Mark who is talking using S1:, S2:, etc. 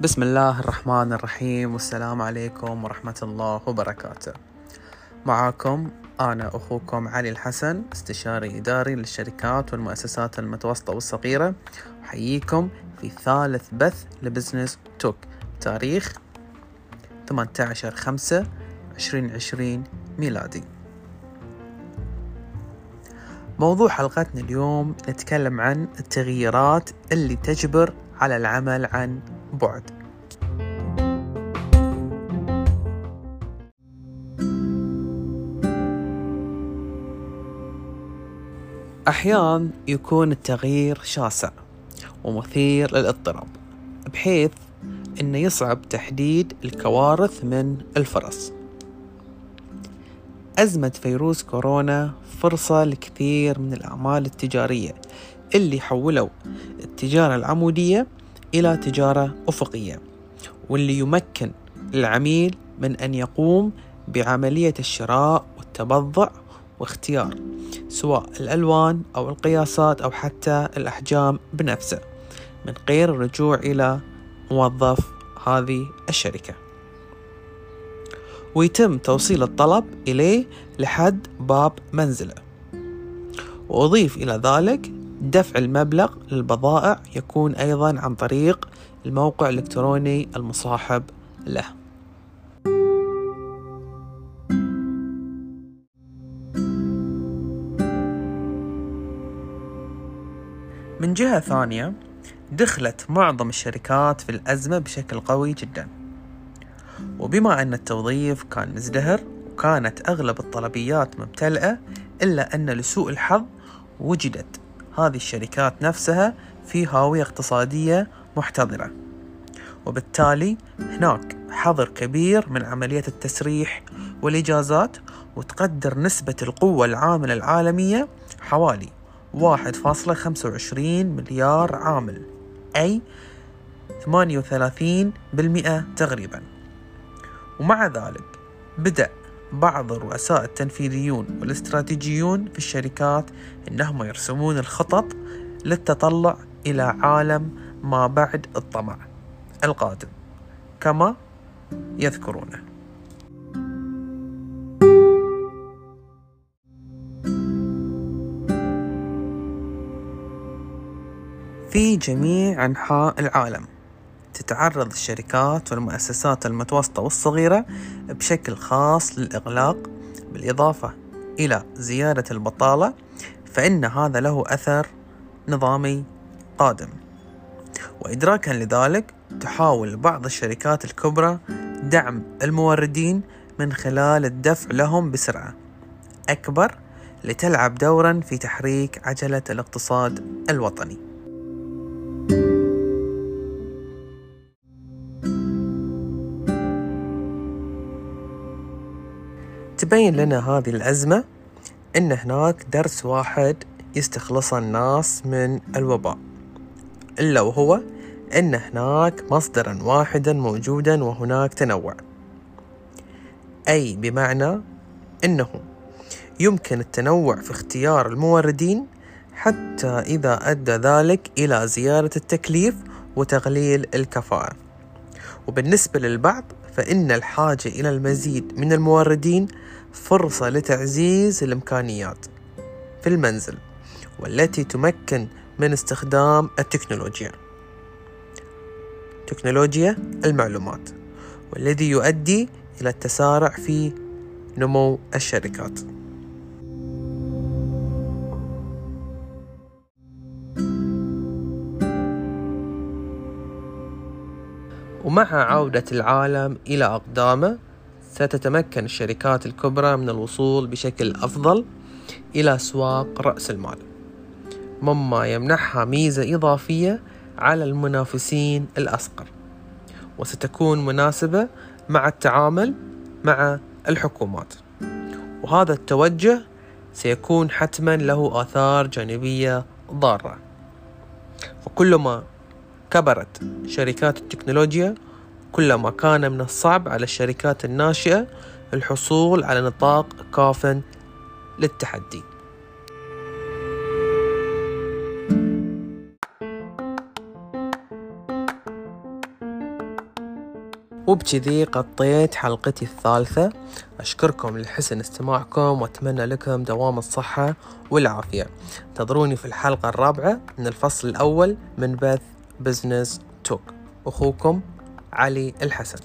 S1: بسم الله الرحمن الرحيم والسلام عليكم ورحمة الله وبركاته معاكم أنا أخوكم علي الحسن استشاري إداري للشركات والمؤسسات المتوسطة والصغيرة أحييكم في ثالث بث لبزنس توك تاريخ 18 5 2020 ميلادي موضوع حلقتنا اليوم نتكلم عن التغييرات اللي تجبر على العمل عن بعد. أحيان يكون التغيير شاسع ومثير للاضطراب بحيث أنه يصعب تحديد الكوارث من الفرص أزمة فيروس كورونا فرصة لكثير من الأعمال التجارية اللي حولوا التجارة العمودية إلى تجارة أفقية واللي يمكن العميل من أن يقوم بعملية الشراء والتبضع واختيار سواء الألوان أو القياسات أو حتى الأحجام بنفسه من غير الرجوع إلى موظف هذه الشركة. ويتم توصيل الطلب إليه لحد باب منزله. وأضيف إلى ذلك دفع المبلغ للبضائع يكون أيضا عن طريق الموقع الإلكتروني المصاحب له. من جهة ثانية دخلت معظم الشركات في الأزمة بشكل قوي جدا. وبما أن التوظيف كان مزدهر وكانت أغلب الطلبيات ممتلئة إلا أن لسوء الحظ وجدت هذه الشركات نفسها في هاوية اقتصادية محتضرة وبالتالي هناك حظر كبير من عملية التسريح والإجازات وتقدر نسبة القوة العاملة العالمية حوالي 1.25 مليار عامل أي 38% تقريبا. ومع ذلك بدأ بعض الرؤساء التنفيذيون والاستراتيجيون في الشركات إنهم يرسمون الخطط للتطلع إلى عالم ما بعد الطمع القادم كما يذكرونه. في جميع أنحاء العالم. تتعرض الشركات والمؤسسات المتوسطة والصغيرة بشكل خاص للإغلاق بالإضافة إلى زيادة البطالة فإن هذا له أثر نظامي قادم. وإدراكا لذلك تحاول بعض الشركات الكبرى دعم الموردين من خلال الدفع لهم بسرعة أكبر لتلعب دورا في تحريك عجلة الاقتصاد الوطني. تبين لنا هذه الأزمة أن هناك درس واحد يستخلصه الناس من الوباء إلا وهو أن هناك مصدرا واحدا موجودا وهناك تنوع. أي بمعنى؟ أنه يمكن التنوع في اختيار الموردين حتى إذا أدى ذلك إلى زيادة التكليف وتقليل الكفاءة. وبالنسبة للبعض فإن الحاجة إلى المزيد من الموردين فرصة لتعزيز الإمكانيات في المنزل والتي تمكن من استخدام التكنولوجيا. تكنولوجيا المعلومات والذي يؤدي إلى التسارع في نمو الشركات. ومع عودة العالم إلى أقدامه ستتمكن الشركات الكبرى من الوصول بشكل أفضل إلى أسواق رأس المال. مما يمنحها ميزة إضافية على المنافسين الأصغر. وستكون مناسبة مع التعامل مع الحكومات. وهذا التوجه سيكون حتما له آثار جانبية ضارة. فكلما كبرت شركات التكنولوجيا كلما كان من الصعب على الشركات الناشئة الحصول على نطاق كاف للتحدي. وبكذي غطيت حلقتي الثالثة. أشكركم لحسن استماعكم وأتمنى لكم دوام الصحة والعافية. انتظروني في الحلقة الرابعة من الفصل الأول من بث بزنس توك أخوكم علي الحسن.